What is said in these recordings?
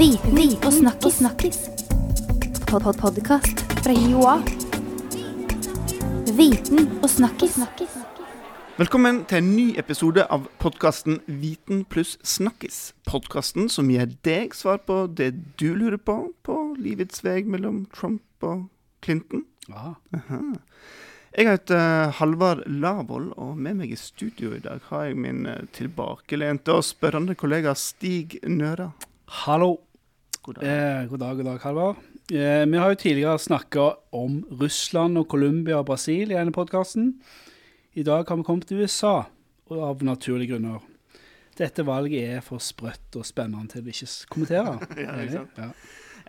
Viten og snakkis. snakkis. Pod -pod Podkast fra Joa. Viten og snakkis. Velkommen til en ny episode av podkasten Viten pluss snakkis. Podkasten som gir deg svar på det du lurer på på livets vei mellom Trump og Clinton. Aha. Jeg heter Halvard Lavoll, og med meg i studio i dag har jeg min eh, tilbakelente og spørrende kollega Stig Nøra. Hallo. God dag. Eh, god dag, god dag, Halvard. Eh, vi har jo tidligere snakka om Russland og Colombia og Brasil i denne podkasten. I dag har vi kommet til USA, og av naturlige grunner. Dette valget er for sprøtt og spennende til vi ikke kommenterer. Ja, ikke sant? Ja.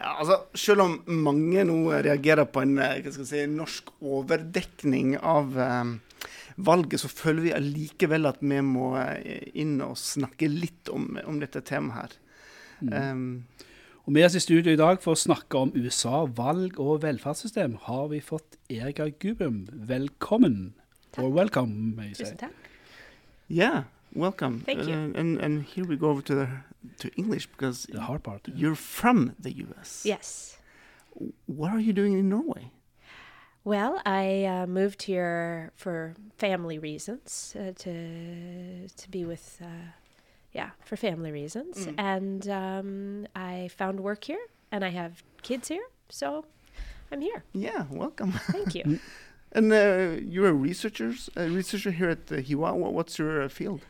Ja, altså, Selv om mange nå reagerer på en eh, si, norsk overdekning av eh, valget, så føler vi allikevel at vi må eh, inn og snakke litt om, om dette temaet her. Um, Og med oss i studio i dag for å snakke om USA, valg og velferdssystem har vi fått Erika Gubrium. Velkommen. Or welcome, may you say. Tusen takk. yeah, welcome. Thank you. Uh, and, and here we go over to, the, to English because The hard part. you're from the US. Yes. What are you doing in Norway? Well, I uh, moved here for family reasons uh, to to be with, uh, yeah, for family reasons, and um, I found work here, and I have kids here, so I'm here. Yeah, welcome. Thank you. and uh, you're a researcher, a researcher here at the HiOA. What's your uh, field?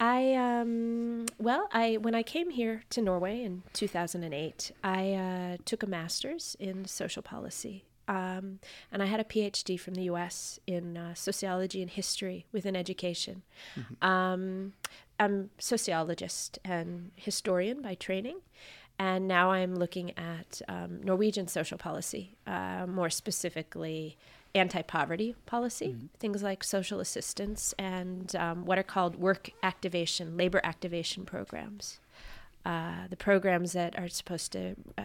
I um, well, I when I came here to Norway in 2008, I uh, took a master's in social policy, um, and I had a PhD from the U.S. in uh, sociology and history within education. Um, I'm sociologist and historian by training, and now I'm looking at um, Norwegian social policy, uh, more specifically anti-poverty policy, things like social assistance and um, what are called work activation, labor activation programs. Uh, the programs that are supposed to uh,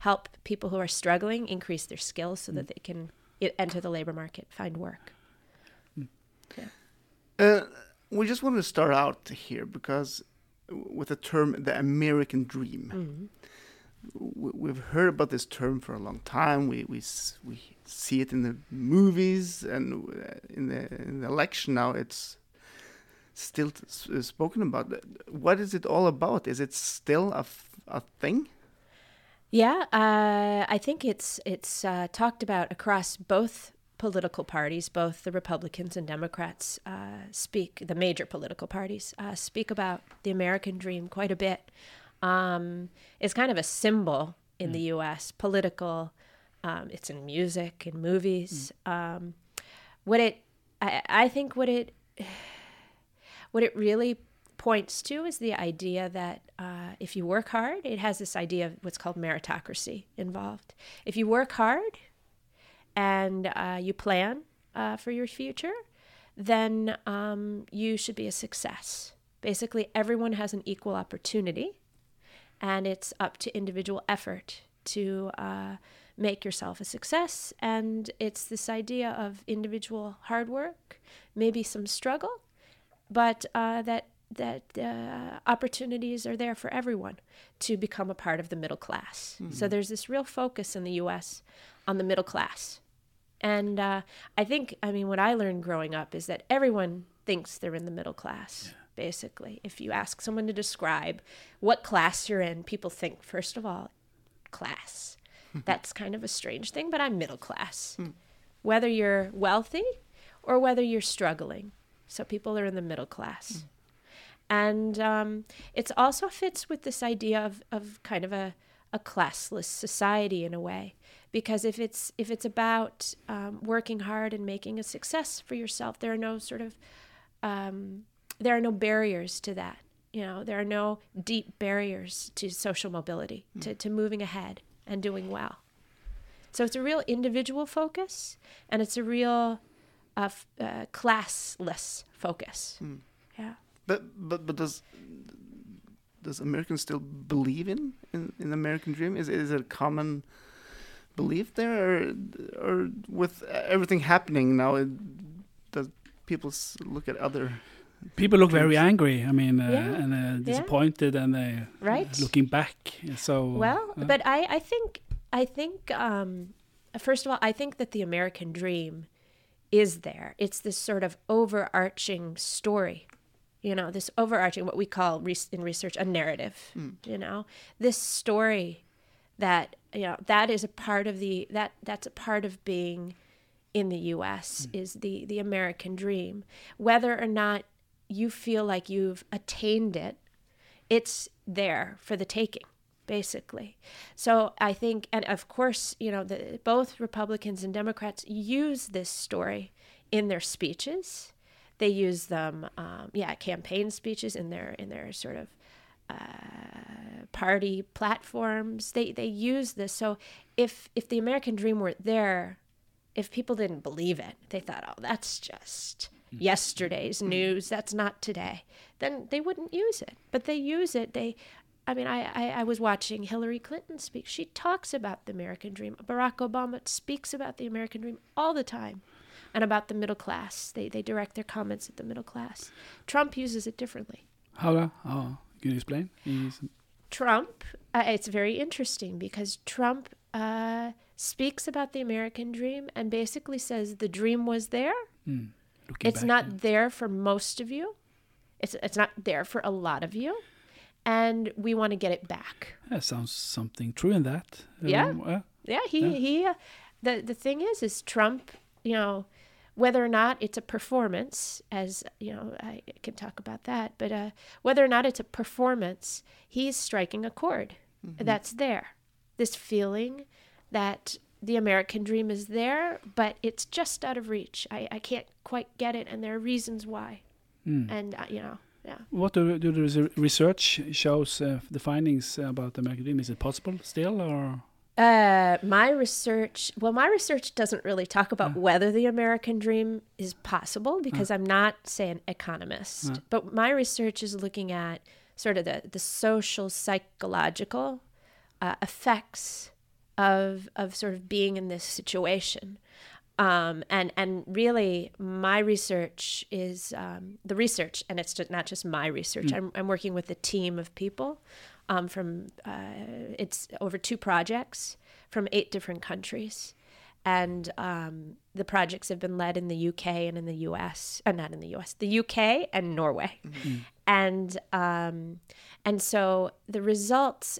help people who are struggling increase their skills so that they can enter the labor market, find work. Uh, we just want to start out here because with the term the American dream. W- We've heard about this term for a long time. We we we see it in the movies and uh, in the in the election now. It's still uh, spoken about. What is it all about? Is it still a, f- a thing? Yeah, uh, I think it's it's uh, talked about across both political parties, both the Republicans and Democrats uh, speak. The major political parties uh, speak about the American dream quite a bit. Um, it's kind of a symbol in the U.S. political. Um, it's in music, in movies. Um, what it, I, I think, what it what it really points to is the idea that uh, if you work hard, it has this idea of what's called meritocracy involved. If you work hard and uh, you plan uh, for your future, then um, you should be a success. Basically, everyone has an equal opportunity, and it's up to individual effort to uh, make yourself a success. And it's this idea of individual hard work, maybe some struggle, but uh, that that uh, opportunities are there for everyone to become a part of the middle class. So there's this real focus in the U.S. on the middle class, and uh, I think I mean what I learned growing up is that everyone thinks they're in the middle class. Basically, if you ask someone to describe what class you're in, people think first of all, class. That's kind of a strange thing, but I'm middle class. Whether you're wealthy or whether you're struggling. So people are in the middle class. And um, it also fits with this idea of, of kind of a, a classless society in a way. Because if it's if it's about um, working hard and making a success for yourself, there are no sort of um, there are no barriers to that. You know, there are no deep barriers to social mobility, to, to moving ahead and doing well. So it's a real individual focus, and it's a real uh, f- uh, classless focus. Yeah. But but but does does Americans still believe in in, in the American dream? Is is it a common belief there, or, or with everything happening now, it, does people look at other People look very angry. I mean, uh, Yeah. and uh, disappointed, and they Right. looking back. So Well, uh, but I, I think I think um, first of all, I think that the American dream is there. It's this sort of overarching story, you know, this overarching what we call in research a narrative. Hmm. You know, this story that you know that is a part of the that that's a part of being in the U.S. Hmm. is the the American dream. Whether or not you feel like you've attained it, it's there for the taking basically. So i think and of course you know the, both republicans and democrats use this story in their speeches. They use them um, yeah campaign speeches in their in their sort of uh, party platforms. They they use this. So if if the american dream weren't there if people didn't believe it they thought oh that's just yesterday's news. That's not today. Then they wouldn't use it. But they use it. They I mean, I, I, I was watching Hillary Clinton speak. She talks about the American dream. Barack Obama speaks about the American dream all the time and about the middle class. They, they direct their comments at the middle class. Trump uses it differently. how? How can you explain? He's- Trump, uh, it's very interesting because Trump uh, speaks about the American dream and basically says the dream was there. looking It's back, not there for most of you. It's it's not there for a lot of you, and we want to get it back. There sounds something true in that. Yeah. Um, uh, Yeah, he Yeah. he. Uh, the the thing is, is Trump. You know, whether or not it's a performance, as you know, I can talk about that. But uh, whether or not it's a performance, he's striking a chord that's there. This feeling that the American dream is there, but it's just out of reach. I, I can't quite get it, and there are reasons why. And uh, you know, yeah. What do, do the research shows uh, the findings about the American dream? Is it possible still, or Uh, my research, well, my research doesn't really talk about whether the American dream is possible because I'm not, say, an economist. But my research is looking at sort of the, the social, psychological uh, effects of, of sort of being in this situation. Um, and and really, my research is um, the research, and it's just not just my research. I'm, I'm working with a team of people um, from uh, it's over two projects from eight different countries, and um, the projects have been led in the UK and in the US, uh, not in the US, the UK and Norway, and um, and so the results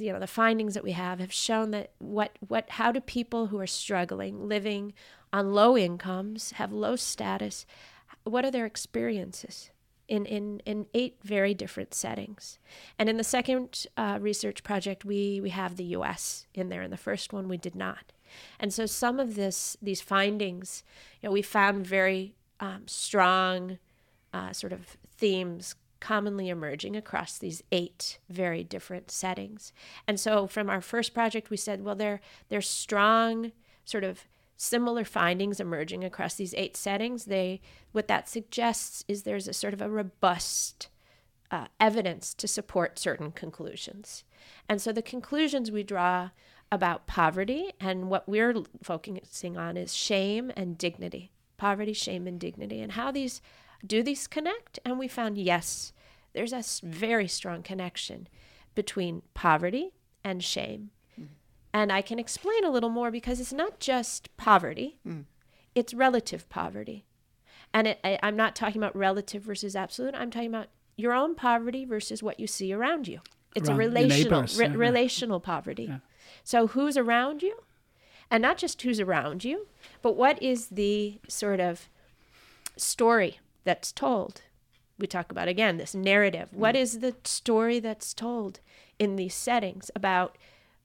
you know the findings that we have have shown that what what how do people who are struggling living on low incomes have low status what are their experiences in in in eight very different settings? And in the second uh, research project we we have the US in there in the first one we did not. And so some of this these findings you know we found very um, strong uh, sort of themes commonly emerging across these eight very different settings. And so from our first project we said, well there there's strong sort of similar findings emerging across these eight settings. They what that suggests is there's a sort of a robust uh, evidence to support certain conclusions. And so the conclusions we draw about poverty and what we're focusing on is shame and dignity. Poverty, shame, and dignity, and how these do these connect? And we found yes, there's a very strong connection between poverty and shame. Mm-hmm. And I can explain a little more because it's not just poverty, mm. it's relative poverty. And it, I, I'm not talking about relative versus absolute, I'm talking about your own poverty versus what you see around you. It's Around a relational, neighbors, re- yeah, yeah. relational poverty. So who's around you? And not just who's around you, but what is the sort of story that's told. We talk about again this narrative. What is the story that's told in these settings about,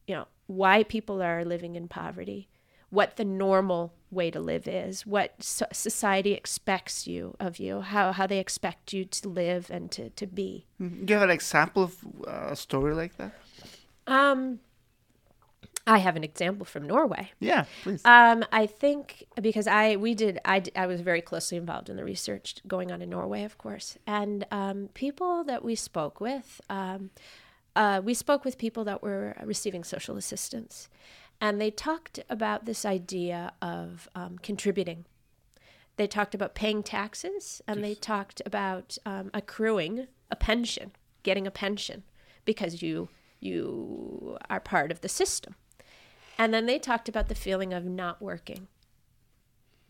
you know, why people are living in poverty, what the normal way to live is, what society expects you of you, how how they expect you to live and to to be. Do you have an example of uh, a story like that? Um, I have an example from Norway. Yeah, please. Um, I think because I we did I, I was very closely involved in the research going on in Norway, of course, and um, people that we spoke with, um, uh, we spoke with people that were receiving social assistance, and they talked about this idea of um, contributing they talked about paying taxes, and they talked about um, accruing a pension, getting a pension, because you you are part of the system. And then they talked about the feeling of not working.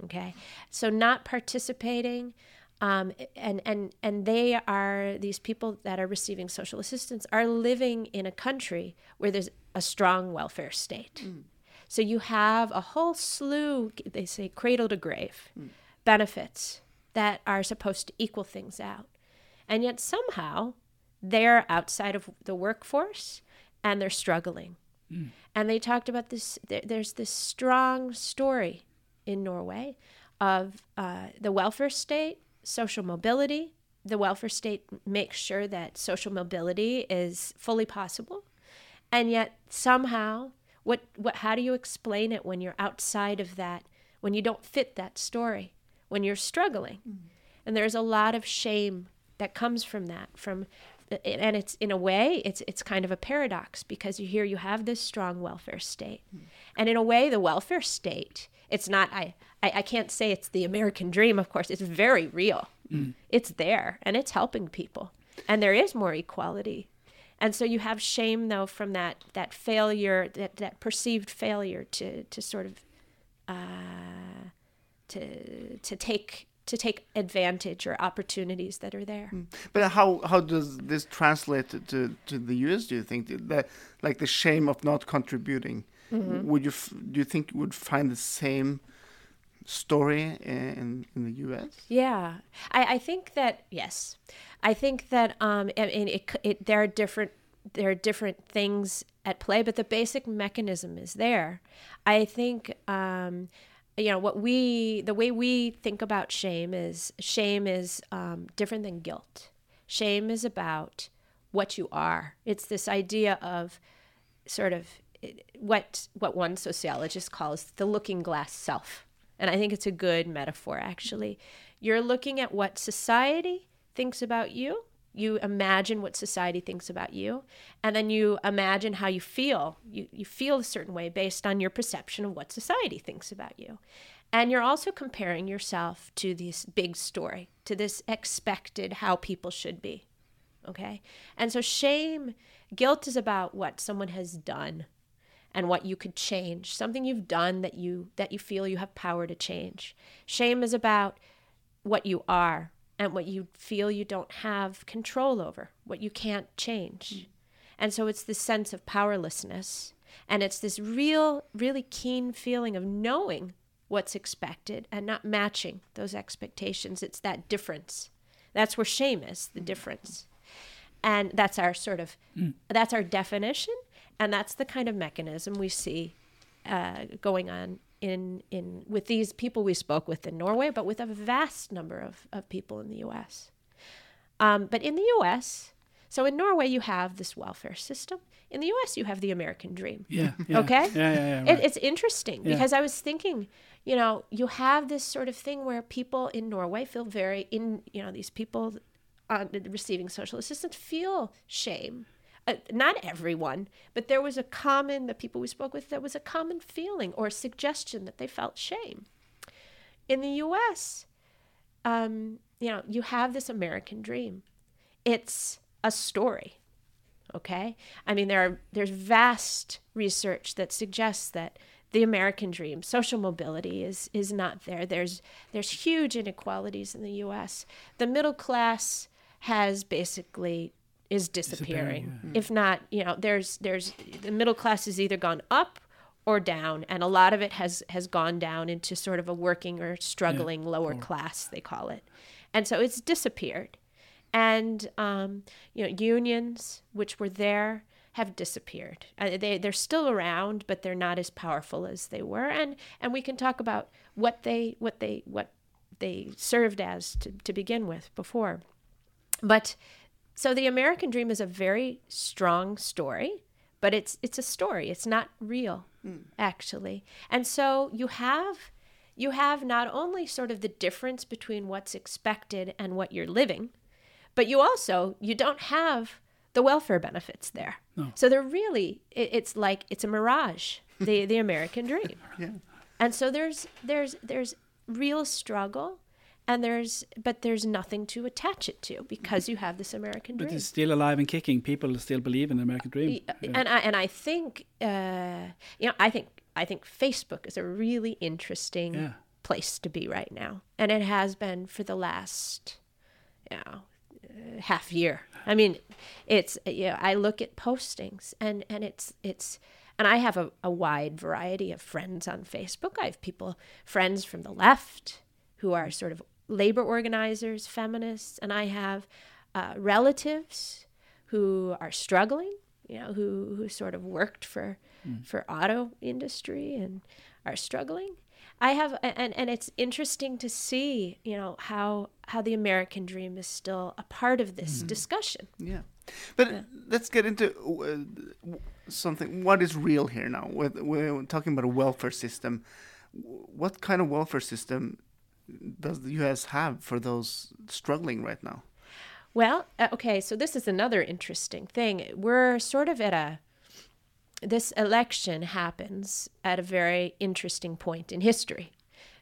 Okay, so not participating, um, and and and they are these people that are receiving social assistance are living in a country where there's a strong welfare state. So you have a whole slew, they say cradle to grave, benefits that are supposed to equal things out. And yet somehow they're outside of the workforce and they're struggling. And they talked about this, there, there's this strong story in Norway of uh, the welfare state, social mobility. The welfare state makes sure that social mobility is fully possible. And yet somehow, what, what, how do you explain it when you're outside of that, when you don't fit that story, when you're struggling? And there's a lot of shame that comes from that, from and it's in a way it's it's kind of a paradox because you here you have this strong welfare state. And in a way the welfare state it's not I, I i can't say it's the american dream of course it's very real. It's there and it's helping people. And there is more equality. And so you have shame though from that that failure that that perceived failure to to sort of uh to to take to take advantage or opportunities that are there But how how does this translate to, to, the US? Do you think that like the shame of not contributing? Mm-hmm. Would you f- do you think you would find the same story in in the US? Yeah, I, I think that yes, I think that um, I mean, it, it there are different there are different things at play, but the basic mechanism is there. I think um, you know what we the way we think about shame is shame is um, different than guilt. Shame is about what you are. It's this idea of sort of what what one sociologist calls the looking glass self. And I think it's a good metaphor actually. You're looking at what society thinks about you. You imagine what society thinks about you, and then you imagine how you feel. You, you feel a certain way based on your perception of what society thinks about you. And you're also comparing yourself to this big story, to this expected how people should be okay and so shame guilt is about what someone has done and what you could change something you've done that you that you feel you have power to change shame is about what you are and what you feel you don't have control over what you can't change. Mm. And so it's this sense of powerlessness and it's this real really keen feeling of knowing what's expected and not matching those expectations. It's that difference. That's where shame is the mm. difference. And that's our sort of mm. that's our definition and that's the kind of mechanism we see uh, going on in in with these people we spoke with in Norway, but with a vast number of, of people in the U.S. Um, but in the U.S., so in Norway you have this welfare system. In the U.S., you have the American dream. Yeah. yeah. Okay. Yeah, yeah, yeah. It, it's interesting because I was thinking, you know, you have this sort of thing where people in Norway feel very in, you know, these people uh, receiving social assistance feel shame. Uh, not everyone, but there was a common, the people we spoke with, there was a common feeling or suggestion that they felt shame. In the U.S., um, you know, you have this American dream. It's a story okay i mean there are there's vast research that suggests that the american dream social mobility is is not there there's there's huge inequalities in the us the middle class has basically is disappearing, Disappearing, if not you know there's there's the middle class has either gone up or down and a lot of it has has gone down into sort of a working or struggling lower class they call it. And so it's disappeared. And um, you know unions which were there have disappeared. Uh, they, they're still around but they're not as powerful as they were. And and we can talk about what they what they what they served as to, to begin with before. But so the american dream is a very strong story but it's it's a story. It's not real hmm. actually. And so you have you have not only sort of the difference between what's expected and what you're living but you also you don't have the welfare benefits there. So they're really it, it's like it's a mirage the the american dream. Yeah. and so there's there's there's real struggle, and there's but there's nothing to attach it to because you have this American dream. But it's still alive and kicking. People still believe in the American dream. Yeah. and I and I think uh, you know I think I think Facebook is a really interesting Yeah. place to be right now, and it has been for the last you know uh, half year. I mean, it's you know I look at postings and and it's it's and I have a, a wide variety of friends on Facebook. I have people friends from the left who are sort of labor organizers, feminists, and I have uh, relatives who are struggling, you know, who who sort of worked for for auto industry and are struggling. I have and and it's interesting to see, you know, how how the American dream is still a part of this discussion. Yeah, but let's get into uh, something. What is real here now? With we're talking about a welfare system. What kind of welfare system does the U.S. have for those struggling right now? Well, uh, okay, so this is another interesting thing. We're sort of at a this election happens at a very interesting point in history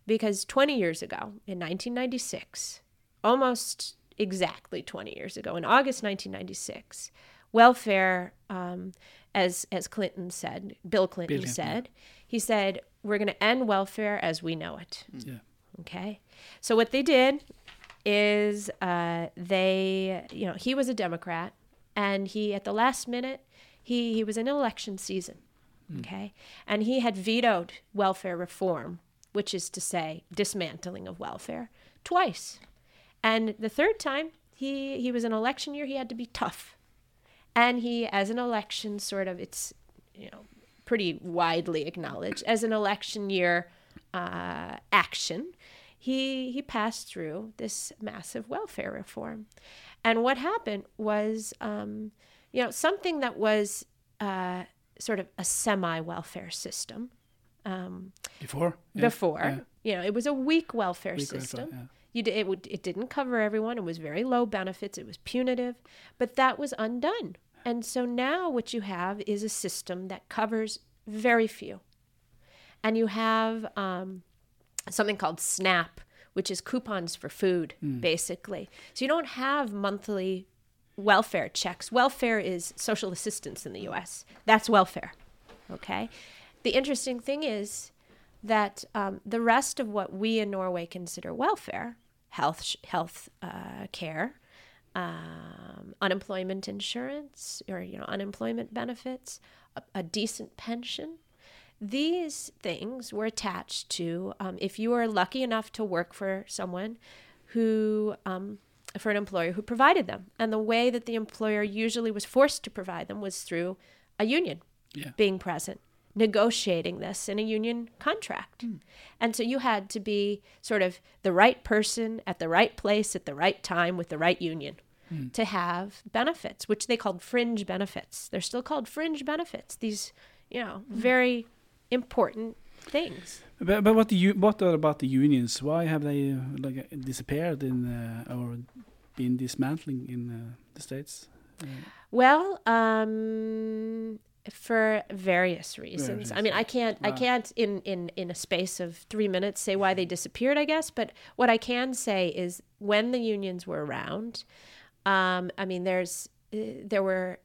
because 20 years ago in 1996, almost exactly 20 years ago in August 1996, welfare um, as as Clinton said, Bill Clinton Bill, said, he said we're going to end welfare as we know it. Yeah. Okay. So what they did is uh, they, you know, he was a Democrat and he, at the last minute, he, he was in election season. Okay. And he had vetoed welfare reform, which is to say, dismantling of welfare, twice. And the third time, he, he was an election year, he had to be tough. And he, as an election sort of, it's, you know, pretty widely acknowledged as an election year uh, action, he he passed through this massive welfare reform, and what happened was, um, you know, something that was uh, sort of a semi-welfare system um, Before? Yeah. before. Yeah. You know, it was a weak welfare Weak welfare, system. yeah. You it would it didn't cover everyone. It was very low benefits. It was punitive, but that was undone. And so now what you have is a system that covers very few, and you have um, something called SNAP, which is coupons for food, basically. So you don't have monthly welfare checks. Welfare is social assistance in the U.S. That's welfare. Okay. The interesting thing is that um, the rest of what we in Norway consider welfare, health, health uh, care, um, unemployment insurance, or you know, unemployment benefits, a, a decent pension, these things were attached to um, if you were lucky enough to work for someone who um, for an employer who provided them. And the way that the employer usually was forced to provide them was through a union Yeah. being present negotiating this in a union contract. And so you had to be sort of the right person at the right place at the right time with the right union to have benefits which they called fringe benefits. They're still called fringe benefits. These you know very important things But, but what the u- what are about the unions? Why have they uh, like uh, disappeared in uh, or been dismantling in uh, the states? Well, um, for various reasons. I mean, I can't, I can't in, in, in a space of three minutes say why they disappeared, I guess. But what I can say is when the unions were around, um, I mean, there's, uh, there were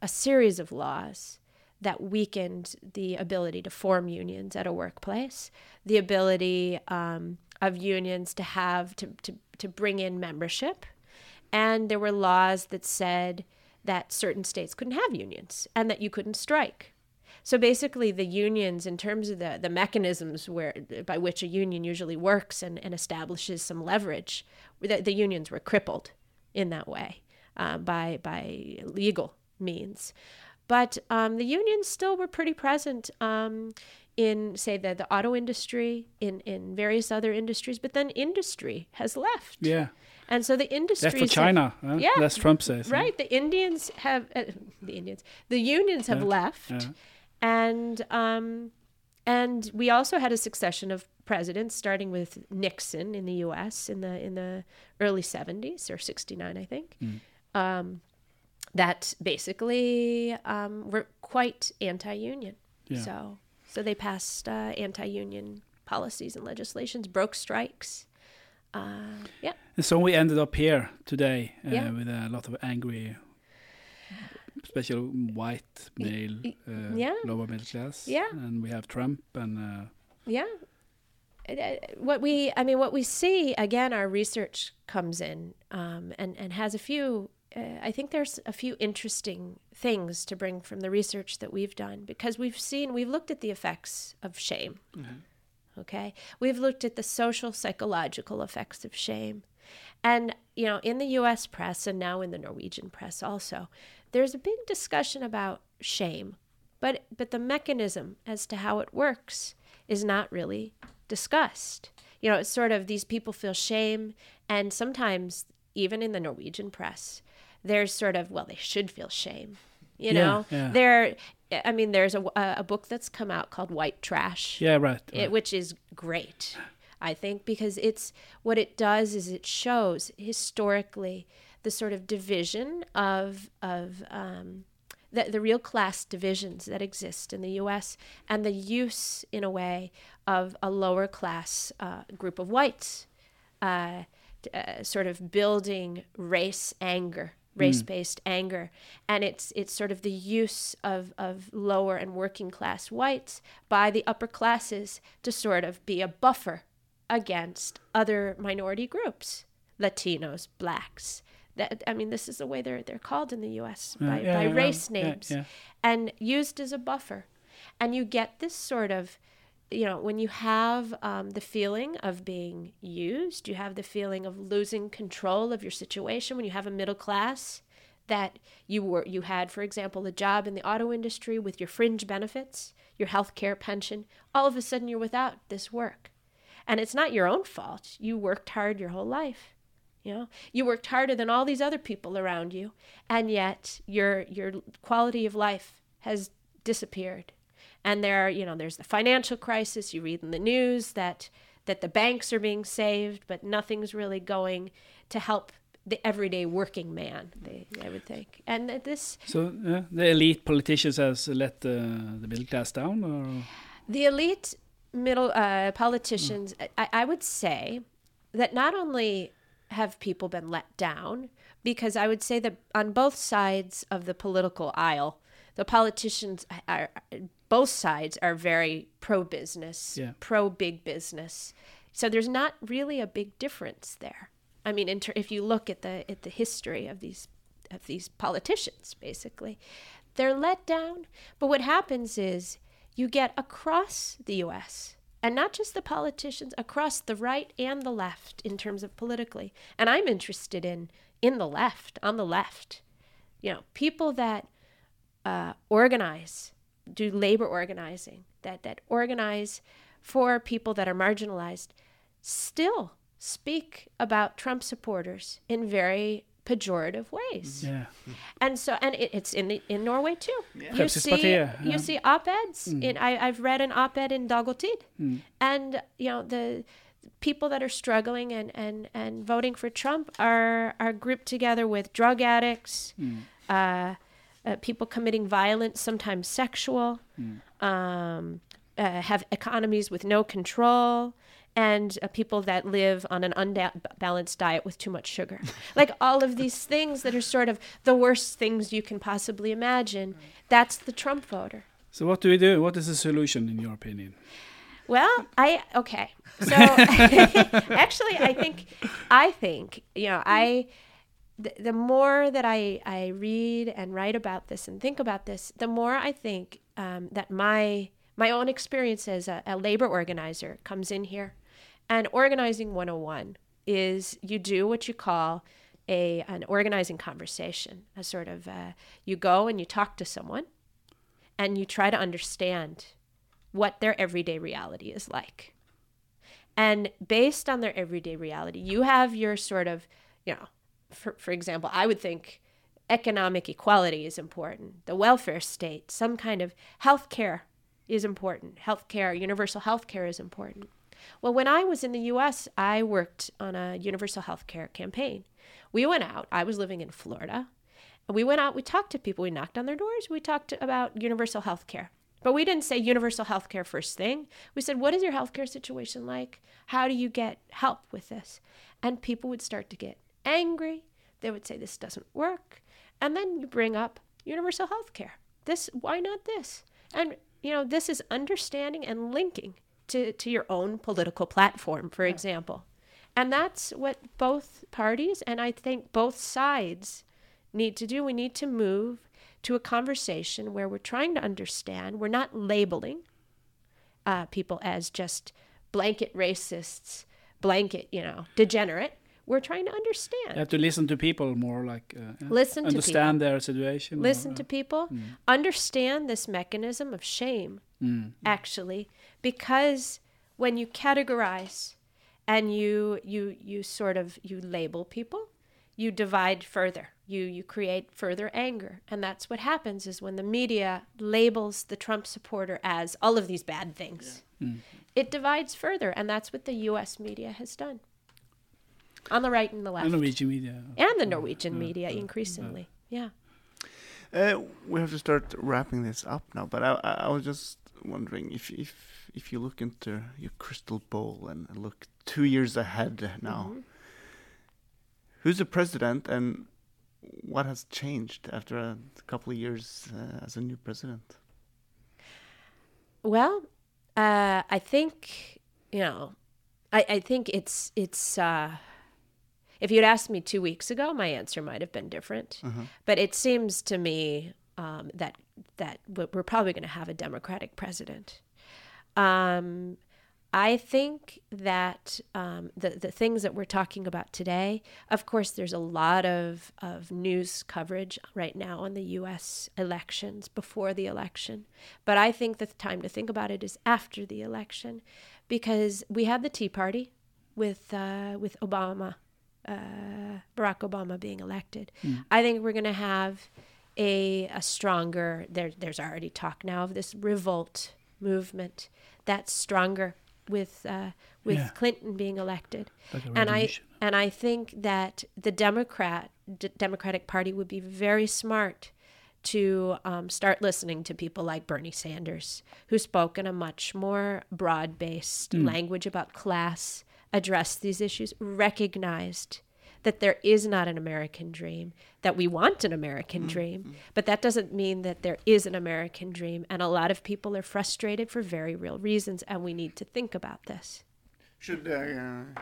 a series of laws that weakened the ability to form unions at a workplace, the ability um, of unions to have to, to, to bring in membership. And there were laws that said that certain states couldn't have unions and that you couldn't strike. So basically, the unions, in terms of the, the mechanisms where by which a union usually works and, and establishes some leverage, the, the unions were crippled in that way uh, by by legal means. But um, the unions still were pretty present um, in, say, the, the auto industry, in, in various other industries. But then industry has left, Yeah, and so the industry left for China. huh? Yeah. As Trump says. huh? Right. The Indians have uh, the Indians. The unions have Yeah, left, yeah. and um, and we also had a succession of presidents, starting with Nixon in the U.S. in the in the early '70s or '69, I think. Mm. Um, that basically um, were quite anti-union. Yeah. So so they passed uh, anti-union policies and legislations, broke strikes. Uh, yeah. And so we ended up here today uh, Yeah. with a lot of angry, especially white male, uh, yeah. lower middle class. Yeah. And we have Trump and uh, Yeah. Uh, What we, I mean, what we see again, our research comes in um, and and has a few. Uh, I think there's a few interesting things to bring from the research that we've done because we've seen, we've looked at the effects of shame. Okay, we've looked at the social psychological effects of shame, and you know, in the U.S. press and now in the Norwegian press also, there's a big discussion about shame, but but the mechanism as to how it works is not really discussed. You know, it's sort of these people feel shame, and sometimes even in the Norwegian press, there's sort of well, they should feel shame. You Yeah, know, yeah. there. I mean, there's a, a book that's come out called White Trash yeah, right. it, which is great, I think, because it's what it does is it shows historically the sort of division of of um, the the real class divisions that exist in the U.S. and the use, in a way, of a lower class uh, group of whites, uh, uh, sort of building race anger race-based anger. And it's it's sort of the use of of lower and working class whites by the upper classes to sort of be a buffer against other minority groups latinos blacks. That i mean this is the way they're they're called in the us Uh, by, yeah, by yeah, race yeah, names. and used as a buffer. And you get this sort of you know when you have um, the feeling of being used you have the feeling of losing control of your situation when you have a middle class that you were you had for example a job in the auto industry with your fringe benefits your health care pension all of a sudden you're without this work. And it's not your own fault. You worked hard your whole life you know? You worked harder than all these other people around you and yet your your quality of life has disappeared and there are you know there's the financial crisis. You read in the news that that the banks are being saved but nothing's really going to help the everyday working man they, i would think. And this So yeah, the elite politicians has let uh, the middle class down, or? The elite middle uh, politicians I, I would say that not only have people been let down because i would say that on both sides of the political aisle the politicians are both sides are very pro business Yeah. pro big business. So there's not really a big difference there. I mean in ter- if you look at the at the history of these of these politicians basically they're let down. But what happens is you get across the US and not just the politicians across the right and the left in terms of politically. And i'm interested in in the left on the left. You know people that uh, organize do labor organizing that that organize for people that are marginalized still speak about trump supporters in very pejorative ways. Yeah, and so and it, it's in the, in Norway too. You see Fremskrittspartiet, you see op-eds. Mm. In, I, I've read an op-ed in Dag og Tid, mm. and you know the people that are struggling and, and, and voting for Trump are are grouped together with drug addicts, mm. uh, uh, people committing violence, sometimes sexual, um, uh, have economies with no control. And uh, people that live on an unbalanced diet with too much sugar. like all of these things that are sort of the worst things you can possibly imagine. That's the Trump voter. So what do we do? What is the solution in your opinion? Well, I okay. So actually, I think I think you know I the, more that I I read and write about this and think about this, the more I think um, that my my own experience as a, a labor organizer comes in here, and organizing 101 is you do what you call a an organizing conversation, a sort of uh, you go and you talk to someone, and you try to understand what their everyday reality is like. And based on their everyday reality, you have your sort of, you know, for, for example, I would think economic equality is important, the welfare state, some kind of health care is important, health care, universal health care is important. Well, when I was in the US, I worked on a universal health care campaign. We went out, I was living in Florida, and we went out, we talked to people, we knocked on their doors, we talked about universal health care But we didn't say universal health care first thing. We said, what is your healthcare situation like? How do you get help with this? And people would start to get angry. They would say, this doesn't work. And then you bring up universal health care. This, why not this? And, you know, this is understanding and linking to, to your own political platform, for example. And that's what both parties and I think both sides need to do. We need to move to a conversation where we're trying to understand, we're not labeling uh, people as just blanket racists, blanket, you know, degenerate. We're trying to understand. You have to listen to people more, like uh. Listen to understand their situation. or, listen uh, to people, understand this mechanism of shame, mm. actually, because when you categorize and you you you sort of you label people, you divide further. You you create further anger, and that's what happens is when the media labels the Trump supporter as all of these bad things, it divides further, and that's what the U.S. media has done. On the right and the left, And Norwegian media. and the Norwegian media increasingly, yeah. Uh, we have to start wrapping this up now, but I, I I was just wondering if if if you look into your crystal ball and look two years ahead now, Mhm. who's the president and what has changed after a couple of years uh, as a new president? Well, uh, I think you know, I, I think it's it's. If you'd asked me two weeks ago, my answer might have been different. But it seems to me um, that that we- we're probably going to have a Democratic president. Um, I think that um, the the things that we're talking about today, of course, there's a lot of of news coverage right now on the U.S. elections before the election, but I think the time to think about it is after the election, because we had the Tea Party with uh, with Obama, uh, Barack Obama being elected. I think we're going to have a a stronger. There, there's already talk now of this revolt movement that's stronger with uh, with Yeah. Clinton being elected, Like and I and I think that the Democrat D- Democratic Party would be very smart to um, start listening to people like Bernie Sanders, who spoke in a much more broad based language about class, addressed these issues, recognized that there is not an American dream, that we want an American dream, but that doesn't mean that there is an American dream. And a lot of people are frustrated for very real reasons, and we need to think about this. Should uh,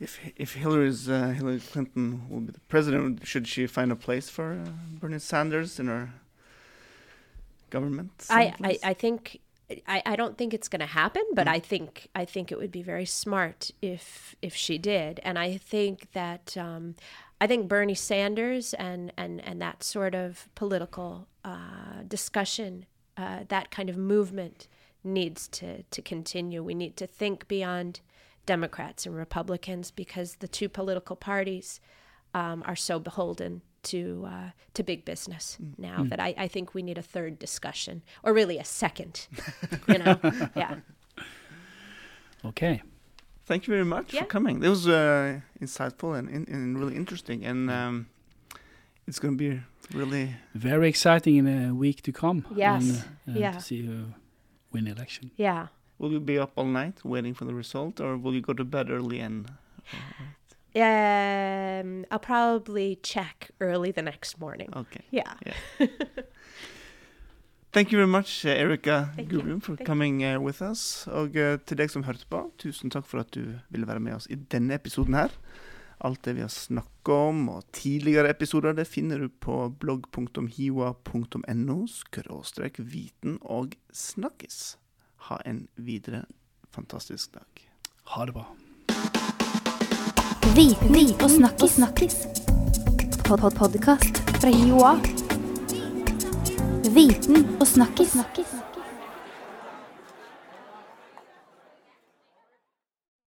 if if Hillary's uh, Hillary Clinton will be the president, should she find a place for uh, Bernie Sanders in her government? I, I. I think I, I don't think it's going to happen, but I think I think it would be very smart if if she did, and I think that um, I think Bernie Sanders and and and that sort of political uh, discussion, uh, that kind of movement needs to to continue. We need to think beyond Democrats and Republicans because the two political parties um, are so beholden to uh, to big business now that I, I think we need a third discussion or really a second. You know, yeah. Okay. Thank you very much Yeah. for coming. It was uh, insightful and, in, and really interesting, and um, it's going to be really Very exciting in a week to come. Yes. And, uh, Yeah. To see who win the election. Yeah. Will you be up all night waiting for the result, or will you go to bed early and? Um, I'll probably check early the next morning. Okay. Yeah. Thank you very much, uh, Erika Gurum, for Thank coming uh, with us. Og uh, til deg som hørte på, tusen takk for at du ville være med oss i denne episoden her. Alt det vi har snakket om, og tidligere episoder, det finner du på blogg.hiwa.no skråstrek viten og snakkis. Ha en videre fantastisk dag. Ha det bra. Viten og snakkis. snakkis. Pod -pod Podcast fra Joa. Viten og snakkis. snakkis.